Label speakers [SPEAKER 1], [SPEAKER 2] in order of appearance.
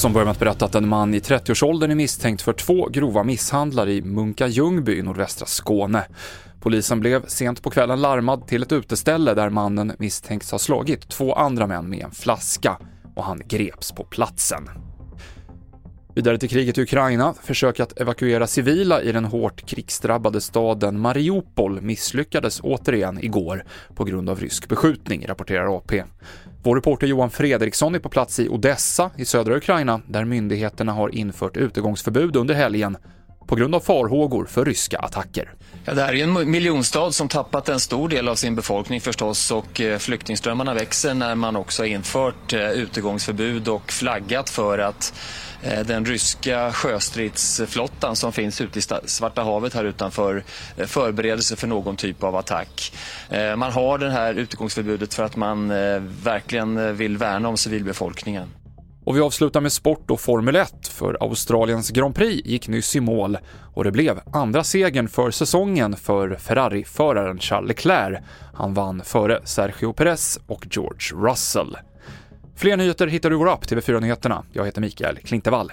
[SPEAKER 1] som börjar med att berätta att en man i 30-årsåldern är misstänkt för två grova misshandlar i Munka Ljungby i nordvästra Skåne. Polisen blev sent på kvällen larmad till ett uteställe där mannen misstänks ha slagit två andra män med en flaska och han greps på platsen. Vidare till kriget i Ukraina. Försök att evakuera civila i den hårt krigsdrabbade staden Mariupol misslyckades återigen igår på grund av rysk beskjutning, rapporterar AP. Vår reporter Johan Fredriksson är på plats i Odessa i södra Ukraina där myndigheterna har infört utegångsförbud under helgen på grund av farhågor för ryska attacker.
[SPEAKER 2] Ja, det här är en miljonstad som tappat en stor del av sin befolkning förstås och eh, flyktingströmmarna växer när man också har infört eh, utegångsförbud och flaggat för att eh, den ryska sjöstridsflottan som finns ute i Svarta havet här utanför förbereder sig för någon typ av attack. Man har det här utegångsförbudet för att man verkligen vill värna om civilbefolkningen.
[SPEAKER 1] Och vi avslutar med sport och Formel 1, för Australiens Grand Prix gick nyss i mål och det blev andra segern för säsongen för Ferrari-föraren Charles Leclerc. Han vann före Sergio Perez och George Russell. Fler nyheter hittar du i vår app TV4 Nyheterna. Jag heter Mikael Klintevall.